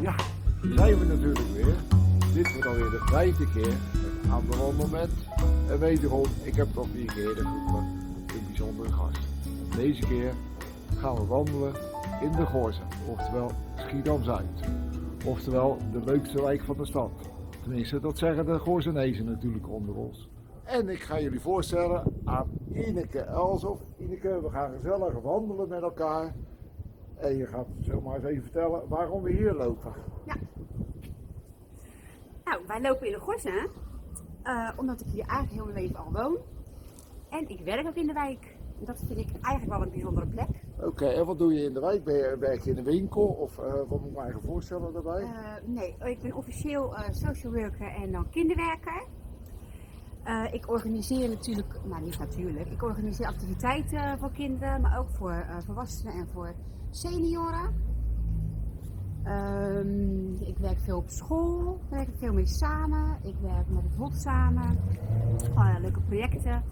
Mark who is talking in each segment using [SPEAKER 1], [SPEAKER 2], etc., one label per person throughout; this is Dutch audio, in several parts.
[SPEAKER 1] Ja, zijn we natuurlijk weer. Dit wordt alweer de vijfde keer aan de wandelmoment. En wederom, ik heb toch vier keer eerder geroepen, een bijzondere gast. Deze keer gaan we wandelen in de Goorzen, oftewel Schiedam-Zuid. Oftewel de leukste wijk van de stad. Tenminste, dat zeggen de Goorzenezen natuurlijk onder ons. En ik ga jullie voorstellen aan Ineke Elsof. Ineke, we gaan gezellig wandelen met elkaar. En je gaat zomaar eens even vertellen waarom we hier lopen.
[SPEAKER 2] Nou, wij lopen in de Gorsen, eh, omdat ik hier eigenlijk heel mijn leven al woon. En ik werk ook in de wijk. Dat vind ik eigenlijk wel een bijzondere plek.
[SPEAKER 1] Oké, en wat doe je in de wijk? Ben je, werk je in een winkel of eh, wat moet ik me eigenlijk voorstellen daarbij?
[SPEAKER 2] Eh, nee, ik ben officieel social worker en dan kinderwerker. Ik organiseer natuurlijk, nou niet natuurlijk, ik organiseer activiteiten voor kinderen, maar ook voor volwassenen en voor senioren. Ehm, ik werk veel op school, werk ik veel mee samen. Ik werk met het VOD samen. Allerlei leuke projecten,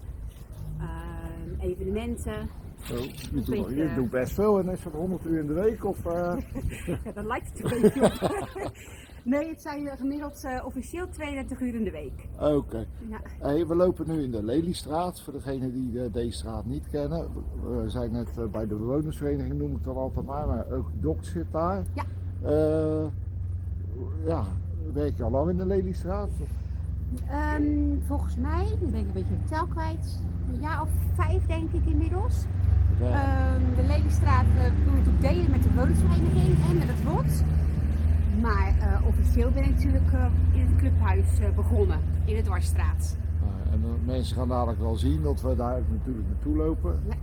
[SPEAKER 2] ehm, evenementen.
[SPEAKER 1] Zo, je, doet,
[SPEAKER 2] beetje,
[SPEAKER 1] je
[SPEAKER 2] eh,
[SPEAKER 1] doet best veel en is het 100 uur in de week of... eh,
[SPEAKER 2] Ja, dat lijkt het een beetje op. nee, het zijn eh, gemiddeld eh, officieel 32 uur in de week.
[SPEAKER 1] Oké.
[SPEAKER 2] Ja.
[SPEAKER 1] Hey, we lopen nu in de Lelystraat, voor degenen die eh, deze straat niet kennen. We zijn net eh, bij de bewonersvereniging, noem ik het altijd maar, maar ook Doc zit daar.
[SPEAKER 2] Ja.
[SPEAKER 1] Ja, werk je al lang in de Lelystraat?
[SPEAKER 2] Ehm, volgens mij, nu ben ik een beetje de tel kwijt, een jaar of vijf denk ik inmiddels.
[SPEAKER 1] Ja.
[SPEAKER 2] Ehm, de Lelystraat uh, doen we natuurlijk delen met de bewonersvereniging en met het WOT. Maar eh, officieel ben ik natuurlijk eh, in het clubhuis eh, begonnen, in de Dwarsstraat.
[SPEAKER 1] Nou, en de mensen gaan dadelijk wel zien dat we daar natuurlijk naartoe lopen.
[SPEAKER 2] Ja.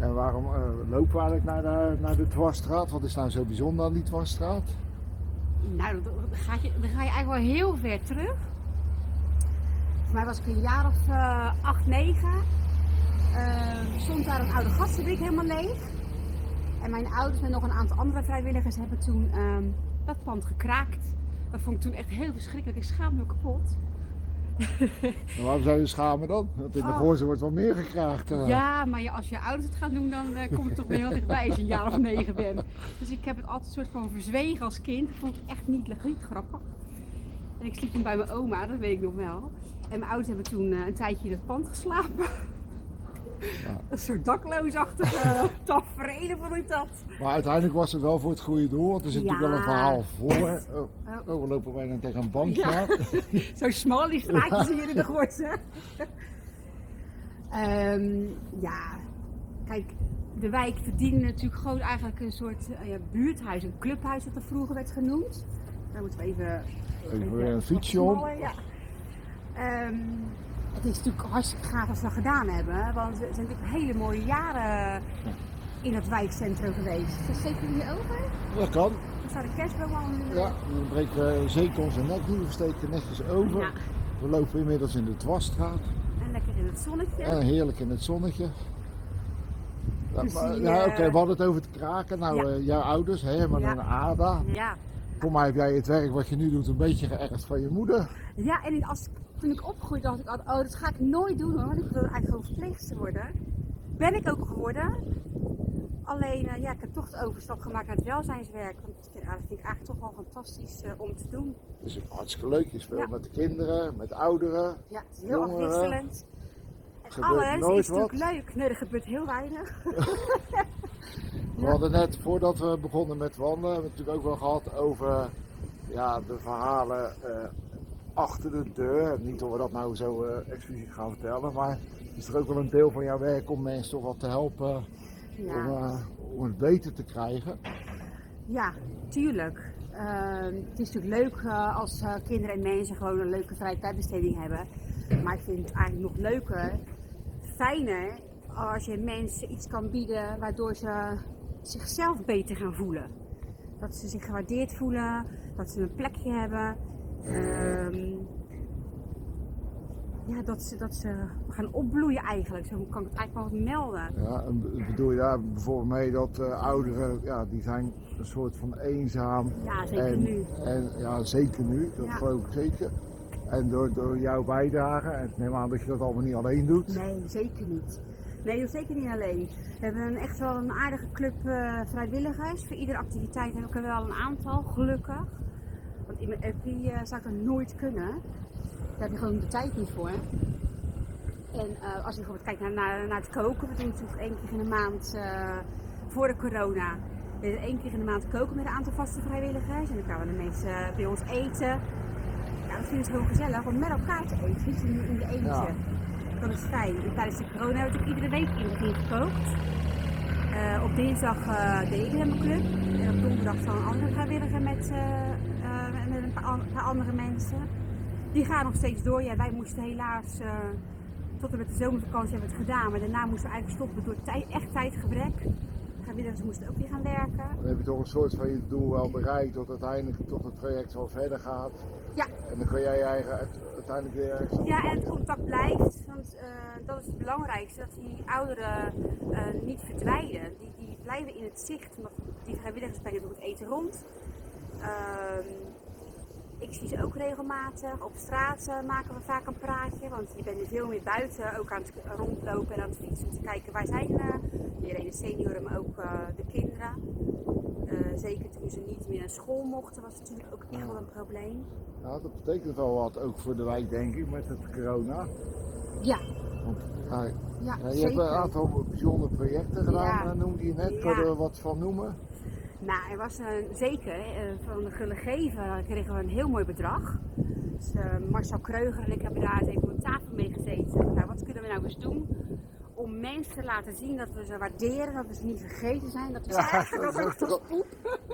[SPEAKER 1] En waarom lopen we eigenlijk naar de, naar de Dwarsstraat? Wat is nou zo bijzonder aan die Dwarsstraat?
[SPEAKER 2] Nou, dan ga, je, dan ga je eigenlijk wel heel ver terug. Voor mij was ik een jaar of acht, negen. Stond daar een oude gasfabriek helemaal leeg. En mijn ouders en nog een aantal andere vrijwilligers hebben toen ehm, dat pand gekraakt. Dat vond ik toen echt heel verschrikkelijk. Ik schaamde me kapot.
[SPEAKER 1] Waarom zou je schamen dan? Want in de
[SPEAKER 2] Oh.
[SPEAKER 1] Wordt wel meer gekraagd. eh.
[SPEAKER 2] Ja, maar je- als je ouders het gaan doen, dan eh, kom ik toch weer heel dichtbij als je een jaar of negen bent. Dus ik heb het altijd soort van verzwegen als kind. Dat vond ik echt niet, niet grappig. En ik sliep toen bij mijn oma, dat weet ik nog wel. En mijn ouders hebben toen eh, een tijdje in het pand geslapen. Een soort dakloosachtige tafereelen vond ik dat.
[SPEAKER 1] Maar uiteindelijk was het wel voor het goede doel, want er zit
[SPEAKER 2] Ja.
[SPEAKER 1] natuurlijk wel een verhaal voor. Oh, oh, we lopen bijna tegen een
[SPEAKER 2] Ja.
[SPEAKER 1] aan.
[SPEAKER 2] Zo smal die straatjes hier in de. Ehm, ja, kijk, de wijk verdiende natuurlijk gewoon eigenlijk een soort eh, ja, buurthuis, een clubhuis dat er vroeger werd genoemd. Daar moeten we even...
[SPEAKER 1] Even weer een fietsje
[SPEAKER 2] Ja. Ehm, het is natuurlijk hartstikke gaaf als we dat gedaan hebben, want we zijn natuurlijk hele mooie jaren in het wijkcentrum geweest. Dus steken hier over?
[SPEAKER 1] Dat kan.
[SPEAKER 2] Dan zou de kerstboom al...
[SPEAKER 1] Ja, dan breken we zeker onze nek niet, we steken netjes over.
[SPEAKER 2] Ja.
[SPEAKER 1] We lopen inmiddels in de Dwarsstraat.
[SPEAKER 2] En lekker in het zonnetje.
[SPEAKER 1] En heerlijk in het zonnetje. Ja,
[SPEAKER 2] Dus die,
[SPEAKER 1] ja,
[SPEAKER 2] eh,
[SPEAKER 1] oké, we hadden het over het kraken. Nou,
[SPEAKER 2] Ja.
[SPEAKER 1] eh, jouw ouders, Herman
[SPEAKER 2] Ja.
[SPEAKER 1] en Ada.
[SPEAKER 2] Ja.
[SPEAKER 1] Voor mij heb jij het werk wat je nu doet een beetje geërfd van je moeder.
[SPEAKER 2] Ja, en als, toen ik opgroeide dacht ik altijd, oh dat ga ik nooit doen hoor, want ik wil eigenlijk gewoon verpleegster worden. Ben ik ook geworden. Alleen, eh, ja, ik heb toch de overstap gemaakt naar het welzijnswerk. Want dat vind, ik eigenlijk toch wel fantastisch eh, om te doen.
[SPEAKER 1] Dus hartstikke leuk. Je speelt
[SPEAKER 2] Ja.
[SPEAKER 1] met de kinderen, met ouderen.
[SPEAKER 2] Ja, het is heel
[SPEAKER 1] Jongeren.
[SPEAKER 2] afwisselend. En
[SPEAKER 1] Gebeurt
[SPEAKER 2] alles
[SPEAKER 1] nooit
[SPEAKER 2] is natuurlijk
[SPEAKER 1] wat.
[SPEAKER 2] leuk. Nee, er gebeurt heel weinig.
[SPEAKER 1] We hadden net, voordat we begonnen met wandelen, hebben we het natuurlijk ook wel gehad over ja, de verhalen eh, achter de deur. Niet of we dat nou zo expliciet gaan vertellen, maar is er ook wel een deel van jouw werk om mensen toch wat te helpen om, eh, om het beter te krijgen.
[SPEAKER 2] ja tuurlijk. Ehm, het is natuurlijk leuk eh, als kinderen en mensen gewoon een leuke vrije tijdbesteding hebben. Maar ik vind het eigenlijk nog leuker, fijner, als je mensen iets kan bieden waardoor ze zichzelf beter gaan voelen. Dat ze zich gewaardeerd voelen, dat ze een plekje hebben. Ehm, ja, dat ze, dat ze gaan opbloeien eigenlijk. Zo kan ik het eigenlijk wel melden.
[SPEAKER 1] Ja, en be- bedoel je daar bijvoorbeeld mee dat eh, ouderen, ja, die zijn een soort van eenzaam.
[SPEAKER 2] Ja, zeker
[SPEAKER 1] en,
[SPEAKER 2] nu.
[SPEAKER 1] En, ja, zeker nu, dat
[SPEAKER 2] Ja.
[SPEAKER 1] geloof ik zeker. En door, door jouw bijdrage, en neem aan dat je dat allemaal niet alleen doet.
[SPEAKER 2] Nee, zeker niet. Nee, zeker niet alleen. We hebben een, echt wel een aardige club eh, vrijwilligers. Voor iedere activiteit heb ik er wel een aantal, gelukkig. Want in mijn eh, zou ik dat nooit kunnen. Daar heb je gewoon de tijd niet voor. En eh, als je bijvoorbeeld kijkt naar, naar, naar het koken, we doen natuurlijk één keer in de maand eh, voor de corona. We deden één keer in de maand koken met een aantal vaste vrijwilligers. En dan kwamen de mensen eh, bij ons eten. Ja, dat vinden ze heel gezellig om met elkaar te eten, niet in, in de eentje.
[SPEAKER 1] Ja.
[SPEAKER 2] Dat is fijn. En tijdens de corona we natuurlijk iedere week begin gekookt. Eh, op dinsdag eh ik in mijn club. En op donderdag dan een andere vrijwilliger met, eh, eh, met een paar, an- paar andere mensen. Die gaan nog steeds door. Ja, wij moesten helaas eh, tot en met de zomervakantie hebben we het gedaan. Maar daarna moesten we eigenlijk stoppen door tij- echt tijdgebrek. Vrijwilligers moesten ook weer gaan werken.
[SPEAKER 1] Dan heb je toch een soort van je doel wel bereikt, tot uiteindelijk tot het traject wel verder gaat.
[SPEAKER 2] Ja,
[SPEAKER 1] En dan kan jij je eigen uit- uiteindelijk weer
[SPEAKER 2] Ja, en het contact blijft. Want eh, dat is het belangrijkste, dat die ouderen eh, niet verdwijnen. Die, die blijven in het zicht. Omdat die vrijwilligers brengen door het eten rond. Ehm, ik zie ze ook regelmatig. Op straat eh, maken we vaak een praatje. Want je bent veel meer buiten, ook aan het rondlopen en aan het fietsen. Om te kijken waar zijn uh, iedereen de senioren, maar ook eh, de kinderen. Eh, zeker toen ze niet meer naar school mochten, was het natuurlijk ook echt wel een probleem.
[SPEAKER 1] Ja, dat betekent wel wat, ook voor de wijk denk ik, met het corona.
[SPEAKER 2] Ja,
[SPEAKER 1] Want ja,
[SPEAKER 2] ja,
[SPEAKER 1] ja, je hebt een aantal bijzondere projecten gedaan,
[SPEAKER 2] Ja.
[SPEAKER 1] eh, noemde je net. Je er wat van noemen?
[SPEAKER 2] Nou, er was een, zeker eh, van de Gulle Geven kregen we een heel mooi bedrag. Dus, eh, Marcel Kreuger en ik hebben daar eens even op tafel mee gezeten. Nou, wat kunnen we nou eens doen om mensen te laten zien dat we ze waarderen, dat we ze niet vergeten zijn, dat we ze
[SPEAKER 1] Ja,
[SPEAKER 2] eigenlijk
[SPEAKER 1] dat
[SPEAKER 2] ook
[SPEAKER 1] toch-
[SPEAKER 2] poep.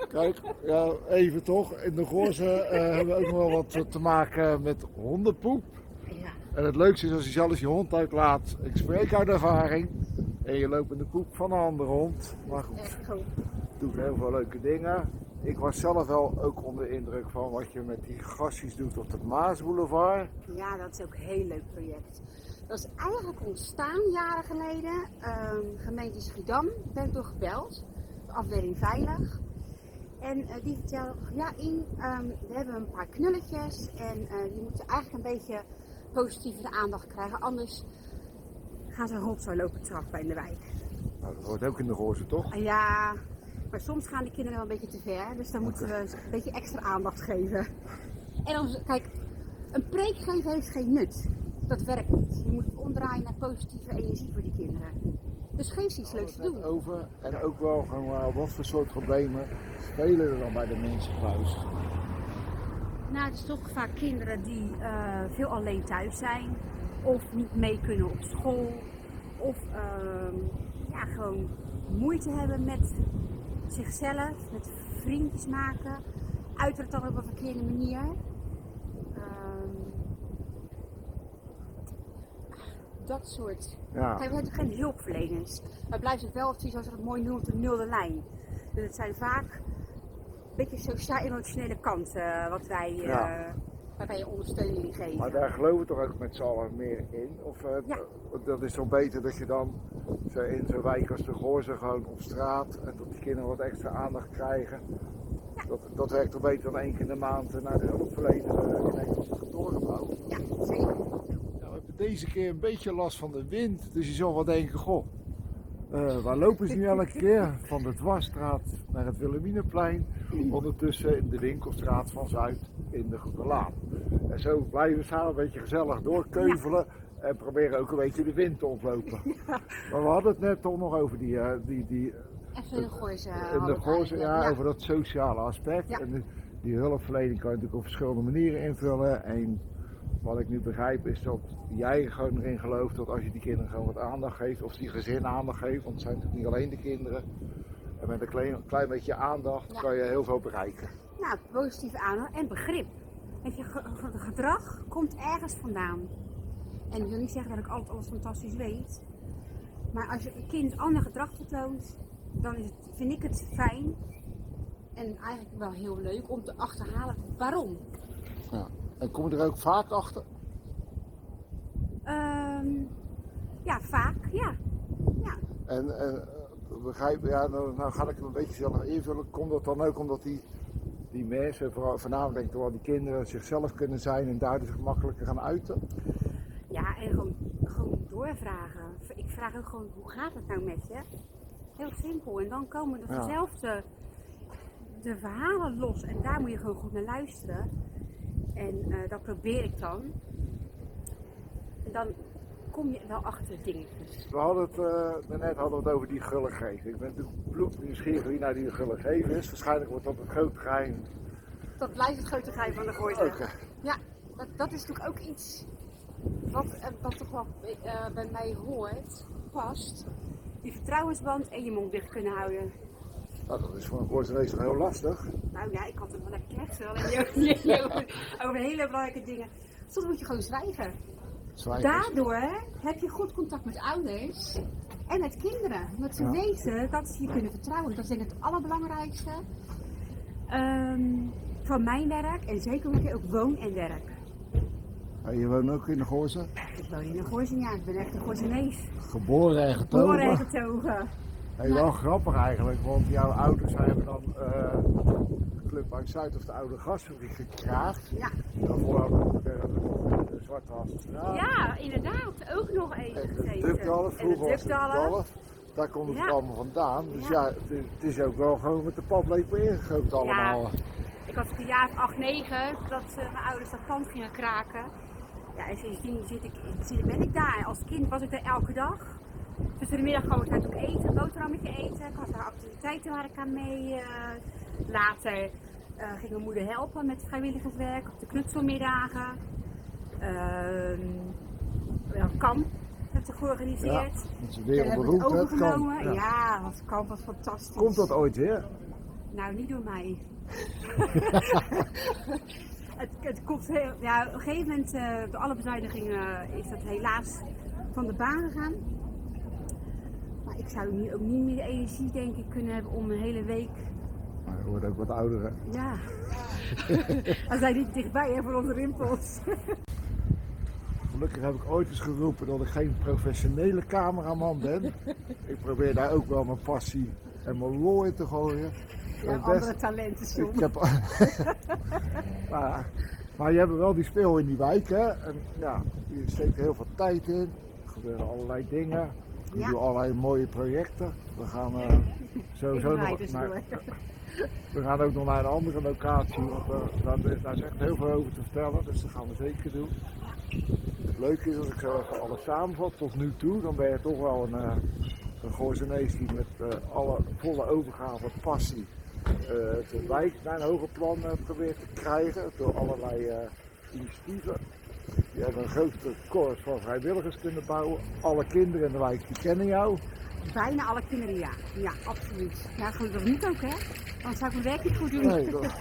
[SPEAKER 1] Kijk, ja, even toch. In de Goorze eh, hebben we ook nog wel wat te maken met hondenpoep.
[SPEAKER 2] Ja,
[SPEAKER 1] En het leukste is als je zelfs je hond uitlaat. Ik spreek uit ervaring. En je loopt in de poep van een andere hond. Maar goed,
[SPEAKER 2] echt gewoon.
[SPEAKER 1] Doet heel veel leuke dingen. Ik was zelf wel ook onder de indruk van wat je met die gastjes doet op de Maasboulevard.
[SPEAKER 2] Ja, dat is ook een heel leuk project. Dat is eigenlijk ontstaan jaren geleden. Ehm, gemeente Schiedam ben ik door gebeld. De afdeling Veilig. En eh, die vertelde, ja in, ehm, we hebben een paar knulletjes en eh, die moeten eigenlijk een beetje positieve aandacht krijgen. Anders gaan ze rotzooi lopen trappen in de wijk.
[SPEAKER 1] Nou, dat hoort ook in de Goorze toch?
[SPEAKER 2] Ja, maar soms gaan die kinderen wel een beetje te ver. Dus dan moeten we een beetje extra aandacht geven. En dan, kijk, een preek geven heeft geen nut. Dat werkt niet. Je moet het omdraaien naar positieve energie voor die kinderen. Dus geef ze iets leuks te doen.
[SPEAKER 1] Over. En ook wel gewoon uh, wat voor soort problemen spelen er dan bij de mensen thuis.
[SPEAKER 2] Nou, het is toch vaak kinderen die eh, veel alleen thuis zijn. Of niet mee kunnen op school. Of ehm, ja, gewoon moeite hebben met zichzelf, met vriendjes maken. Uit het dan op een verkeerde manier. Ehm, dat soort.
[SPEAKER 1] Ja.
[SPEAKER 2] Kijk, we hebben geen hulpverleners. Maar blijft het wel, zoals het mooi noemt, een nulde lijn. Dus het zijn vaak een beetje sociaal-emotionele kanten wat wij, eh
[SPEAKER 1] Ja.
[SPEAKER 2] waarbij je ondersteuning geven.
[SPEAKER 1] Maar daar geloven we toch ook met z'n allen meer in? Of eh,
[SPEAKER 2] Ja.
[SPEAKER 1] dat is toch beter dat je dan in zo'n wijk als de Goorze gewoon op straat en dat die kinderen wat extra aandacht krijgen. Dat, dat werkt toch beter dan één keer in de maand naar de hulpverlener in een kantoorgebouw.
[SPEAKER 2] Ja, zeker.
[SPEAKER 1] Ja, we hebben deze keer een beetje last van de wind, dus je zal wel denken, goh, eh, waar lopen ze nu elke keer? Van de Dwarsstraat naar het Wilhelminaplein, ondertussen in de winkelstraat van Zuid in de Goede Laan. En zo blijven we samen een beetje gezellig doorkeuvelen en proberen ook een beetje de wind te ontlopen. Maar we hadden het net toch nog over die, eh, die, die
[SPEAKER 2] Even de gooise.
[SPEAKER 1] in de gozer, ja, over dat sociale aspect.
[SPEAKER 2] Ja.
[SPEAKER 1] En de- die hulpverlening kan je natuurlijk op verschillende manieren invullen. En wat ik nu begrijp is dat jij gewoon erin gelooft dat als je die kinderen gewoon wat aandacht geeft, of die gezin aandacht geeft, want het zijn natuurlijk niet alleen de kinderen. En met een klein, klein beetje aandacht kan je heel veel bereiken.
[SPEAKER 2] Nou, positieve aandacht en begrip. Weet je, ge- ge- gedrag komt ergens vandaan. En ik wil niet zeggen dat ik altijd alles fantastisch weet. Maar als je een kind ander gedrag vertoont, dan is het, vind ik het fijn. En eigenlijk wel heel leuk om te achterhalen waarom.
[SPEAKER 1] Ja. En kom je er ook vaak achter?
[SPEAKER 2] Ehm, ja, vaak, ja. ja.
[SPEAKER 1] En, en begrijp, ja, nou, nou ga ik het een beetje zelf invullen. Komt dat dan ook omdat die, die mensen, vooral, voornamelijk denk ik wel die kinderen, zichzelf kunnen zijn en daardoor zich makkelijker gaan uiten?
[SPEAKER 2] Ja, en gewoon, gewoon doorvragen. Ik vraag ook gewoon, hoe gaat het nou met je? Heel simpel. En dan komen er
[SPEAKER 1] Ja.
[SPEAKER 2] vanzelf de, de verhalen los. En daar moet je gewoon goed naar luisteren. En eh, dat probeer ik dan. En dan kom je wel achter dingetjes.
[SPEAKER 1] We hadden het, eh, daarnet hadden we het over die gulligheid. Ik ben natuurlijk bloednieuwsgierig wie nou die gulligheid is. Waarschijnlijk wordt dat het groot geheim.
[SPEAKER 2] Dat blijft het grote geheim van de gooise.
[SPEAKER 1] Oké.
[SPEAKER 2] Ja, dat, dat is natuurlijk ook iets wat, eh, wat toch wel eh, bij mij hoort, past. Die vertrouwensband en je mond dicht kunnen houden.
[SPEAKER 1] Nou, dat is voor een toch heel lastig.
[SPEAKER 2] Nou ja, ik had het wel lekker kletsen. Over, over hele belangrijke dingen. Soms moet je gewoon zwijgen.
[SPEAKER 1] Zwijgen.
[SPEAKER 2] Daardoor heb je goed contact met ouders en met kinderen. Want ze
[SPEAKER 1] Ja.
[SPEAKER 2] weten dat ze je kunnen vertrouwen. Dat is denk ik het allerbelangrijkste ehm, van mijn werk. En zeker omdat ook woon en werk.
[SPEAKER 1] En je woont ook in de Gooise?
[SPEAKER 2] Ik woon in een Gooisen, ja. Ik ben echt een Gooisenees.
[SPEAKER 1] Geboren en
[SPEAKER 2] Geboren en
[SPEAKER 1] getogen.
[SPEAKER 2] getogen.
[SPEAKER 1] Hey, wel grappig eigenlijk, want jouw ouders hebben dan de Club uit Zuid of de Oude Gasfabriek gekraagd.
[SPEAKER 2] Ja.
[SPEAKER 1] Daarvoor hadden we eh, de Zwarte
[SPEAKER 2] ja, inderdaad. Ook nog even
[SPEAKER 1] En de
[SPEAKER 2] gezeten.
[SPEAKER 1] Dukdalf, vroeger
[SPEAKER 2] de
[SPEAKER 1] was het de
[SPEAKER 2] Dukdalf.
[SPEAKER 1] Dalf. Daar komt het
[SPEAKER 2] Ja.
[SPEAKER 1] allemaal vandaan. Dus
[SPEAKER 2] Ja.
[SPEAKER 1] ja, het, is- het is ook wel gewoon met de paplepel ingegoten allemaal.
[SPEAKER 2] Ik was ook een jaar of acht, negen dat eh, mijn ouders dat pand gingen kraken. Ja, en sindsdien zit ik, ben ik daar. Als kind was ik er elke dag. Tussen de middag kwam ik daar ook eten, een boterhammetje eten. Ik had daar activiteiten waar ik aan mee. eh, later eh, ging mijn moeder helpen met vrijwilligerswerk op de knutselmiddagen. Ehm wel kamp werd er georganiseerd.
[SPEAKER 1] Ja, dat is weer hè.
[SPEAKER 2] Ja,
[SPEAKER 1] Ja.
[SPEAKER 2] was, kamp was fantastisch.
[SPEAKER 1] Komt dat ooit weer?
[SPEAKER 2] Nou, niet door mij. het, het komt heel, ja, op een gegeven moment, eh, door alle bezuinigingen, is dat helaas van de baan gegaan. Maar ik zou nu ook niet meer de energie, denk ik, kunnen hebben om een hele week.
[SPEAKER 1] Maar je wordt ook wat ouder. hè.
[SPEAKER 2] Ja. We zijn niet dichtbij hè, voor onze rimpels.
[SPEAKER 1] Gelukkig heb ik ooit eens geroepen dat ik geen professionele cameraman ben. ik probeer daar ook wel mijn passie en mijn lol in te gooien.
[SPEAKER 2] Ja, andere talenten,
[SPEAKER 1] Ik heb... maar, maar je hebt wel die speel in die wijk, hè? En ja, je steekt heel veel tijd in. Er gebeuren allerlei dingen. Je
[SPEAKER 2] Ja.
[SPEAKER 1] doet allerlei mooie projecten. We gaan eh, sowieso nog
[SPEAKER 2] dus
[SPEAKER 1] naar, we gaan ook nog naar een andere locatie. Want eh, daar, is- daar is echt heel veel over te vertellen. Dus dat gaan we zeker doen. Het leuke is als ik zo even alles samenvat tot nu toe, dan ben je toch wel een, uh, een die met alle volle overgave, passie, de wijk naar een hoger plan eh, probeert te krijgen door allerlei eh, initiatieven. Je hebt een grote korps van vrijwilligers kunnen bouwen. Alle kinderen in de wijk die kennen jou.
[SPEAKER 2] Bijna alle kinderen, ja. Ja, absoluut. Ja, gelukkig niet ook, hè. Anders zou ik mijn werk niet goed doen.
[SPEAKER 1] Nee, dat-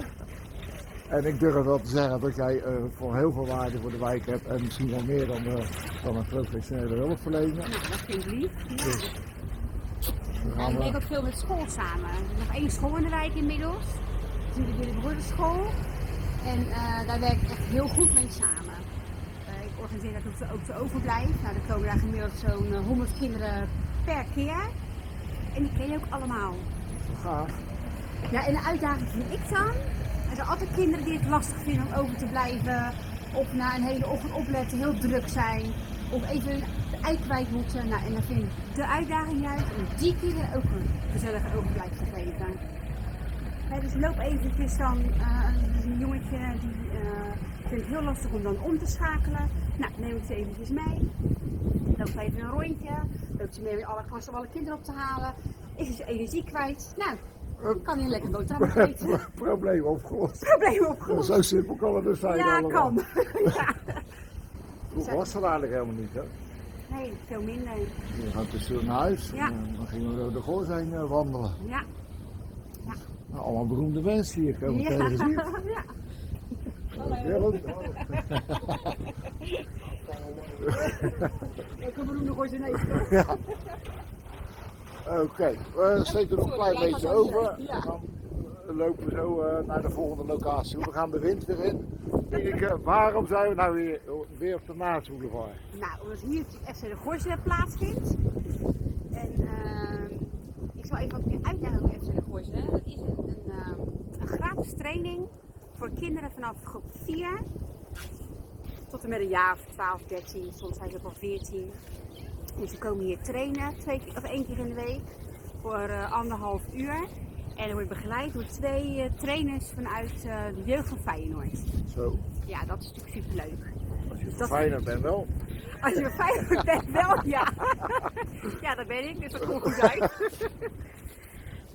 [SPEAKER 1] En ik durf wel te zeggen dat jij eh, voor heel veel waarde voor de wijk hebt en misschien wel meer dan, eh, dan een professionele hulpverlener.
[SPEAKER 2] Nou, dat vind ik lief. Ja.
[SPEAKER 1] Dus
[SPEAKER 2] En ik
[SPEAKER 1] eh,
[SPEAKER 2] werk ook veel met school samen. Er is nog één school in de wijk inmiddels. Dat is de Willy En eh, daar werk ik echt heel goed mee samen. Eh, ik organiseer dat ook de, ook de overblijf. Nou, er komen daar gemiddeld zo'n eh, 100 kinderen per keer. En die ken je ook allemaal.
[SPEAKER 1] gaaf.
[SPEAKER 2] Ja, en de uitdaging vind ik dan. Er zijn altijd kinderen die het lastig vinden om over te blijven. Of na een hele ochtend opletten, heel druk zijn. Of even hun ei kwijt moeten. Nou, en dan vind ik de uitdaging juist om die kinderen ook een gezellige overblijf te geven. Dus loop eventjes dan, eh, een jongetje die eh, vindt het heel lastig om dan om te schakelen. Nou, neem ik ze eventjes mee. Loopt even een rondje. Loopt ze mee met alle klassen om alle kinderen op te halen. Is ze energie kwijt. Nou, kan hij een lekker boterham eten.
[SPEAKER 1] Probleem opgelost.
[SPEAKER 2] Probleem opgelost.
[SPEAKER 1] Zo simpel kan het dus zijn.
[SPEAKER 2] Ja,
[SPEAKER 1] allemaal.
[SPEAKER 2] kan. ja.
[SPEAKER 1] Vroeger was dat eigenlijk helemaal niet, hè?
[SPEAKER 2] Nee, veel minder.
[SPEAKER 1] We gaan tussen naar huis
[SPEAKER 2] Ja.
[SPEAKER 1] en eh, dan gingen we door de goor zijn eh, wandelen.
[SPEAKER 2] Ja.
[SPEAKER 1] Nou, allemaal beroemde mensen hier komen
[SPEAKER 2] Ja.
[SPEAKER 1] tegen zien.
[SPEAKER 2] ja.
[SPEAKER 1] Willem.
[SPEAKER 2] Ik heb beroemde Gorgenees.
[SPEAKER 1] Ja. Oké, we steken nog een klein beetje
[SPEAKER 2] gaat
[SPEAKER 1] over.
[SPEAKER 2] ja.
[SPEAKER 1] Lopen we zo eh, naar de volgende locatie. We gaan de wind weer in. Ineke, waarom zijn we nou weer, weer op de Maasboulevard?
[SPEAKER 2] Nou, omdat hier FC de Gorsen plaatsvindt. En eh, ik zal even wat meer uitleggen over FC de Gorsen. Het is een, eh, een gratis training voor kinderen vanaf groep 4 tot en met een jaar of 12, 13, soms zijn ze ook al 14. En ze komen hier trainen twee keer, of één keer in de week voor eh, anderhalf uur. En dan word begeleid door twee eh, trainers vanuit eh, de jeugd van Feyenoord.
[SPEAKER 1] Zo,
[SPEAKER 2] Ja, dat is natuurlijk superleuk.
[SPEAKER 1] als je
[SPEAKER 2] Dat-
[SPEAKER 1] fijner bent wel.
[SPEAKER 2] Als je Feyenoord bent, wel ja. ja, dat ben ik, dus dat komt goed uit.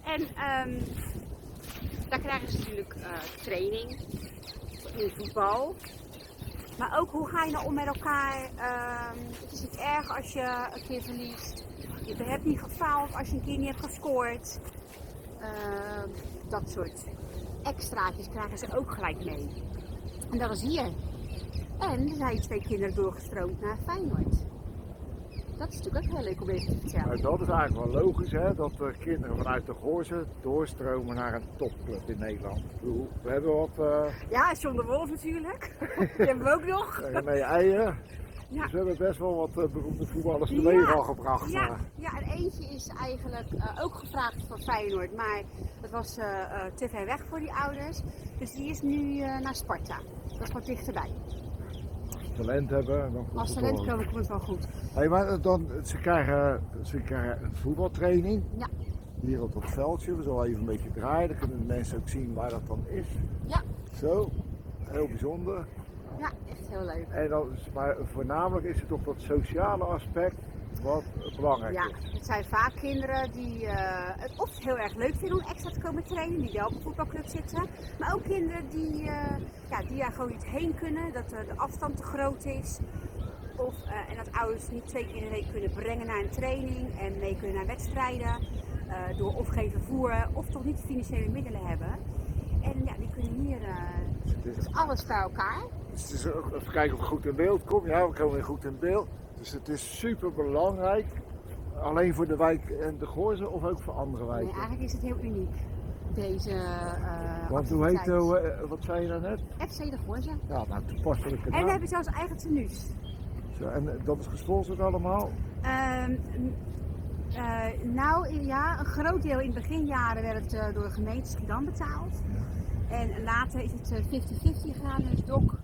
[SPEAKER 2] en ehm, daar krijgen ze natuurlijk eh, training in voetbal. Maar ook hoe ga je nou om met elkaar? Ehm, het is niet erg als je een keer verliest. Je hebt niet gefaald als je een keer niet hebt gescoord. Ehm, dat soort extraatjes krijgen ze ook gelijk mee. En dat is hier. En er zijn twee kinderen doorgestroomd naar Feyenoord. Dat is natuurlijk ook heel leuk om even te vertellen.
[SPEAKER 1] Nou, dat is eigenlijk wel logisch, hè, dat er kinderen vanuit de Goorzen doorstromen naar een topclub in Nederland. We hebben wat eh
[SPEAKER 2] Ja, John de Wolf natuurlijk. Die hebben we ook nog.
[SPEAKER 1] René Eijen.
[SPEAKER 2] Ja.
[SPEAKER 1] Dus we hebben best wel wat eh, beroemde voetballers
[SPEAKER 2] Ja.
[SPEAKER 1] leven al gebracht.
[SPEAKER 2] Ja,
[SPEAKER 1] eh.
[SPEAKER 2] ja, en eentje is eigenlijk eh, ook gevraagd voor Feyenoord, maar dat was te ver weg voor die ouders. Dus die is nu naar Sparta. Dat is wat dichterbij.
[SPEAKER 1] Als ze talent hebben, dan komt
[SPEAKER 2] Als
[SPEAKER 1] het
[SPEAKER 2] talent komen komt het wel goed.
[SPEAKER 1] Hey, maar dan, ze, krijgen, ze krijgen een voetbaltraining.
[SPEAKER 2] Ja.
[SPEAKER 1] Hier op dat veldje. We zullen even een beetje draaien. Dan kunnen de mensen ook zien waar dat dan is.
[SPEAKER 2] Ja.
[SPEAKER 1] Zo. Heel bijzonder.
[SPEAKER 2] Ja, echt heel leuk.
[SPEAKER 1] En dan, maar voornamelijk is het toch dat sociale aspect wat belangrijk
[SPEAKER 2] Ja,
[SPEAKER 1] is.
[SPEAKER 2] het zijn vaak kinderen die eh, het of heel erg leuk vinden om extra te komen trainen, die wel op een voetbalclub zitten. Maar ook kinderen die, eh, ja, die daar gewoon niet heen kunnen, dat eh, de afstand te groot is. Of, en dat ouders niet twee keer in de week kunnen brengen naar een training en mee kunnen naar wedstrijden. door of geen vervoer of toch niet de financiële middelen hebben. En ja, die kunnen hier
[SPEAKER 1] dus
[SPEAKER 2] alles bij elkaar.
[SPEAKER 1] Het is ook, even kijken of ik goed in beeld kom. Ja, we komen weer goed in beeld. Dus het is super belangrijk. Alleen voor de wijk en de Goorzen of ook voor andere
[SPEAKER 2] Nee,
[SPEAKER 1] wijken?
[SPEAKER 2] eigenlijk is het heel uniek. Deze eh
[SPEAKER 1] Want hoe heet, eh, wat zei je daarnet?
[SPEAKER 2] FC de Goorze.
[SPEAKER 1] Ja, nou toepasselijke
[SPEAKER 2] En we hebben zelfs eigen tenues.
[SPEAKER 1] Zo, en dat is gesponsord allemaal?
[SPEAKER 2] Ehm, eh, nou ja, een groot deel in de beginjaren werd het door de gemeente Schiedam betaald. En later is het eh, 50-50 gegaan, dus DOC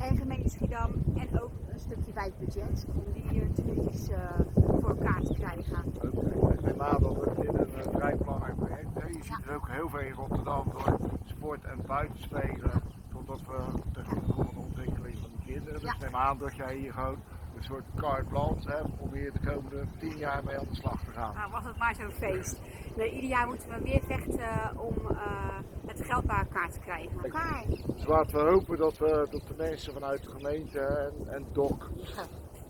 [SPEAKER 2] en gemeente Schiedam en ook een stukje wijkbudget om die uh, tenues eh, voor elkaar te krijgen.
[SPEAKER 1] Oké, ik neem aan dat het in een eh, vrij belangrijk project is. Je ziet er ook heel veel in Rotterdam door sport en buitenspelen. Totdat we de ontwikkeling van de kinderen. Dus neem aan dat jij hier gewoon een soort carte blanche om hier de komende tien jaar mee aan de slag te gaan.
[SPEAKER 2] Nou, was het maar zo'n feest. Nee, ieder jaar moeten we weer vechten om eh, het geld bij elkaar te krijgen. Elkaar.
[SPEAKER 1] Dus laten we hopen dat, we, dat de mensen vanuit de gemeente en, en DOC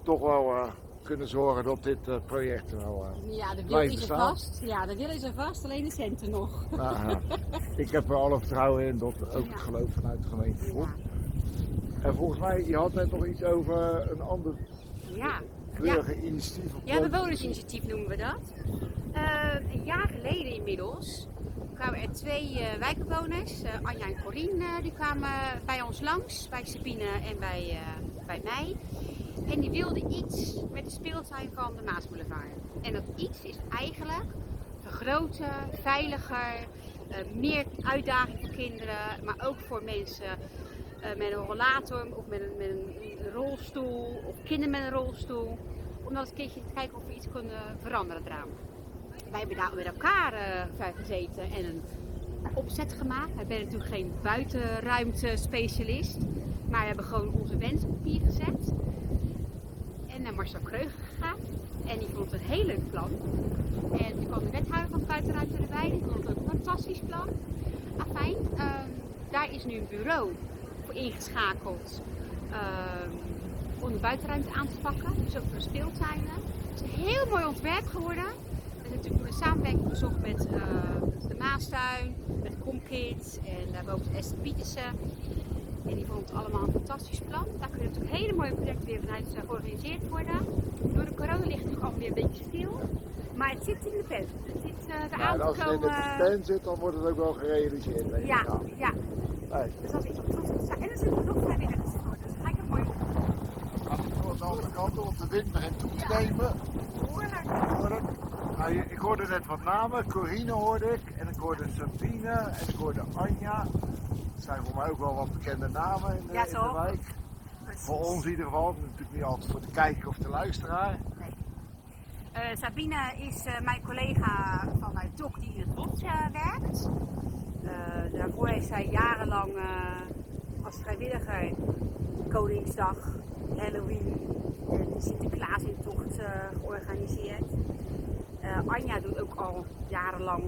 [SPEAKER 1] toch wel eh, kunnen zorgen dat dit eh, project er wel... eh,
[SPEAKER 2] Ja, de wil is er vast. Ja, de wil is er vast, alleen de centen nog.
[SPEAKER 1] nou, ik heb er alle vertrouwen in dat ook
[SPEAKER 2] Ja.
[SPEAKER 1] het geloof vanuit de gemeente
[SPEAKER 2] Ja.
[SPEAKER 1] komt. En volgens mij, je had net nog iets over een ander
[SPEAKER 2] Ja.
[SPEAKER 1] keurige initiatief. op
[SPEAKER 2] Ja, bewonersinitiatief noemen we dat. Eh, een jaar geleden inmiddels kwamen er twee eh, wijkbewoners, eh, Anja en Corine, die kwamen bij ons langs, bij Sabine en bij, bij mij. En die wilden iets met de speeltuin van de Maasboulevard. En dat iets is eigenlijk vergroten, veiliger, meer uitdaging voor kinderen, maar ook voor mensen eh, met een rollator of met een, met een rolstoel of kinderen met een rolstoel. Om dan eens een keertje te kijken of we iets kunnen veranderen eraan. Wij hebben daar met elkaar bij gezeten en een opzet gemaakt. Ik ben natuurlijk geen buitenruimte specialist, maar we hebben gewoon onze wens op papier gezet. En naar Marcel Kreuger gegaan. En die vond het een heel leuk plan. En toen kwam de wethouder van buitenruimte erbij. Die vond het een fantastisch plan. Afijn, ehm, daar is nu een bureau ingeschakeld. ehm, om de buitenruimte aan te pakken. Dus ook voor speeltuinen. Het is een heel mooi ontwerp geworden. We hebben natuurlijk een samenwerking gezocht met eh, de Maastuin, met Comkids en daarboven Esther Pietersen. En die vond het allemaal een fantastisch plan. Daar kunnen natuurlijk hele mooie projecten weer vanuit eh, georganiseerd worden. Door de corona ligt het natuurlijk allemaal weer een beetje stil. Maar het zit in de pen. Het zit uh,
[SPEAKER 1] Maar
[SPEAKER 2] eraan
[SPEAKER 1] als
[SPEAKER 2] te
[SPEAKER 1] het in de pen zit, dan wordt het ook wel gerealiseerd.
[SPEAKER 2] Ja,
[SPEAKER 1] Nou,
[SPEAKER 2] ja. Dus dat is goed zijn. En er zitten nog vrijwilligers voor. Dus gelijk een mooi
[SPEAKER 1] aan de andere kant op, de wind begint toe te nemen. Nou, je- ik hoorde net wat namen. Corine hoorde ik. En ik hoorde Sabine. En ik hoorde Anja. Dat zijn voor mij ook wel wat bekende namen in de,
[SPEAKER 2] Ja,
[SPEAKER 1] in de. Voor ons in ieder geval. Natuurlijk niet altijd voor de kijker of de luisteraar.
[SPEAKER 2] Nee. Eh, Sabine is eh, mijn collega vanuit TOK die in het bos eh, werkt. Daarvoor heeft zij jarenlang als vrijwilliger Koningsdag, Halloween en Sinterklaas in tocht eh, georganiseerd. Eh, Anja doet ook al jarenlang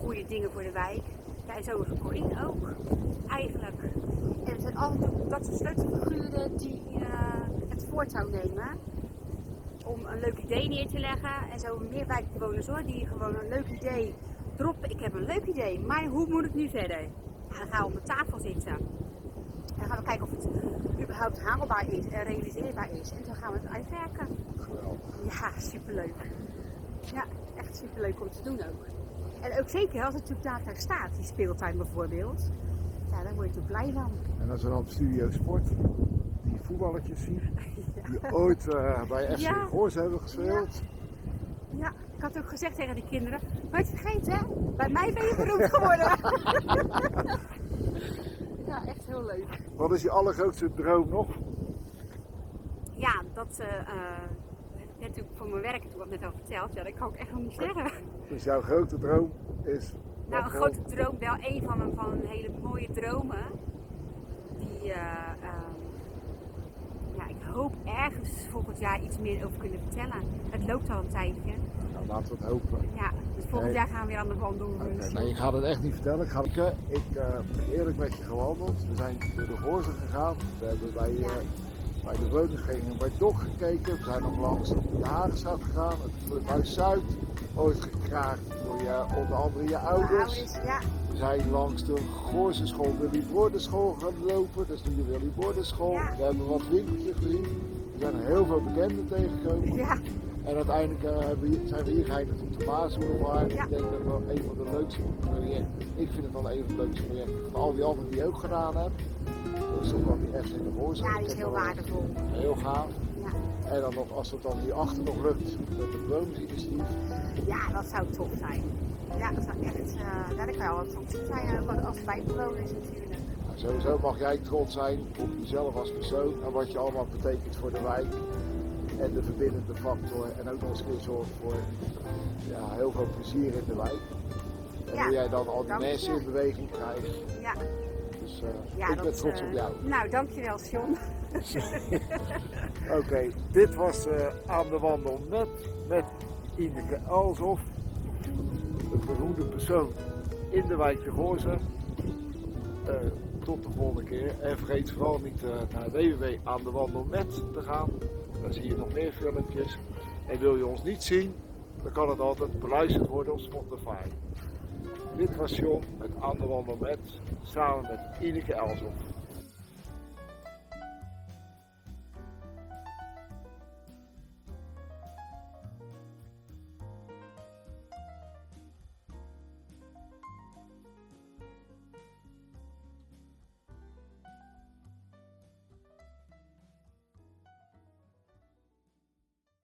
[SPEAKER 2] goede dingen voor de wijk. Ja, en zo is Corine ook, eigenlijk. En het zijn toe dat soort sleutelfiguren die eh, het voortouw nemen om een leuk idee neer te leggen. En zo meer wijkbewoners hoor, die gewoon een leuk idee droppen. Ik heb een leuk idee, maar hoe moet het nu verder? We op een tafel zitten. Dan gaan we kijken of het überhaupt haalbaar is en realiseerbaar is. En dan gaan we het uitwerken.
[SPEAKER 1] Geweldig.
[SPEAKER 2] Ja, superleuk. Ja, echt superleuk om te doen ook. En ook zeker als het natuurlijk daar daar staat, die speeltuin bijvoorbeeld. Ja, daar word je toch blij van.
[SPEAKER 1] En als we dan op Studio Sport die voetballetjes zien, die ooit eh, bij FC
[SPEAKER 2] Ja.
[SPEAKER 1] Goors hebben gespeeld.
[SPEAKER 2] Ja, ik had ook gezegd tegen die kinderen, maar het vergeet hè, bij mij ben je beroemd geworden. heel leuk.
[SPEAKER 1] Wat is je allergrootste droom nog?
[SPEAKER 2] Ja, dat eh, net natuurlijk voor mijn werk, toen had ik net al verteld, ja, dat kan ik echt nog niet zeggen.
[SPEAKER 1] Dus jouw grote droom is.
[SPEAKER 2] Nou, een grote droom, wel een van mijn, van een hele mooie dromen. Die, eh, ja, ik hoop ergens volgend jaar iets meer over kunnen vertellen. Het loopt al een tijdje.
[SPEAKER 1] Nou, laten we het hopen.
[SPEAKER 2] Ja, dus volgend jaar gaan we weer aan de wandel. Dus,
[SPEAKER 1] nee, ik ga het echt niet vertellen. Ik, ga, ik, eh, ik eh, eerlijk met je gewandeld. We zijn door de Goorzen gegaan. We hebben bij,
[SPEAKER 2] Ja.
[SPEAKER 1] eh, bij de woningsgeving bij Dok gekeken. We zijn nog langs de Hagenstraat gegaan. Het Huis Zuid. Ooit gekraakt door je, onder andere je ouders.
[SPEAKER 2] ja,
[SPEAKER 1] We zijn langs de Goorse school, Willy Bordenschool gaan lopen. Dat is nu de Willy Bordenschool.
[SPEAKER 2] Ja.
[SPEAKER 1] We hebben wat winkeltjes gezien. We zijn heel veel bekenden tegengekomen. En uiteindelijk eh, zijn we hier geëindigd op de Maasboulevard.
[SPEAKER 2] Ja.
[SPEAKER 1] Ik denk dat het wel een van de leukste projecten, ik vind het wel een van de leukste projecten van al die anderen die ik ook gedaan heb. Dat is toch wel die FC de Voorzet.
[SPEAKER 2] ja, die is heel waardevol.
[SPEAKER 1] Heel gaaf.
[SPEAKER 2] Ja.
[SPEAKER 1] En dan nog, als het dan hierachter nog lukt met de bewonersinitiatief.
[SPEAKER 2] ja, dat zou tof zijn. Ja, dat zou echt, eh je al wat van zien zijn, ook als- als wijkbewoners natuurlijk.
[SPEAKER 1] Nou, sowieso mag jij trots zijn op jezelf als persoon en wat je allemaal betekent voor de wijk. En de verbindende factor. En ook nog eens een zorgt voor ja, heel veel plezier in de wijk. En
[SPEAKER 2] Ja,
[SPEAKER 1] hoe jij dan al die mensen in beweging krijgt.
[SPEAKER 2] Ja,
[SPEAKER 1] Dus eh,
[SPEAKER 2] ja
[SPEAKER 1] ik
[SPEAKER 2] dat,
[SPEAKER 1] ben trots
[SPEAKER 2] eh,
[SPEAKER 1] op jou.
[SPEAKER 2] Nou, dankjewel John.
[SPEAKER 1] Oké, dit was eh, aan de wandel met, met Ineke Alsof. Een beroemde persoon in de wijk de Goorzen. Eh, tot de volgende keer. En vergeet vooral niet eh, naar www.aandewandelmet te gaan. Daar zie je nog meer filmpjes. En wil je ons niet zien, dan kan het altijd beluisterd worden op Spotify. Dit was John met Wandel met, samen met Ineke Elsof.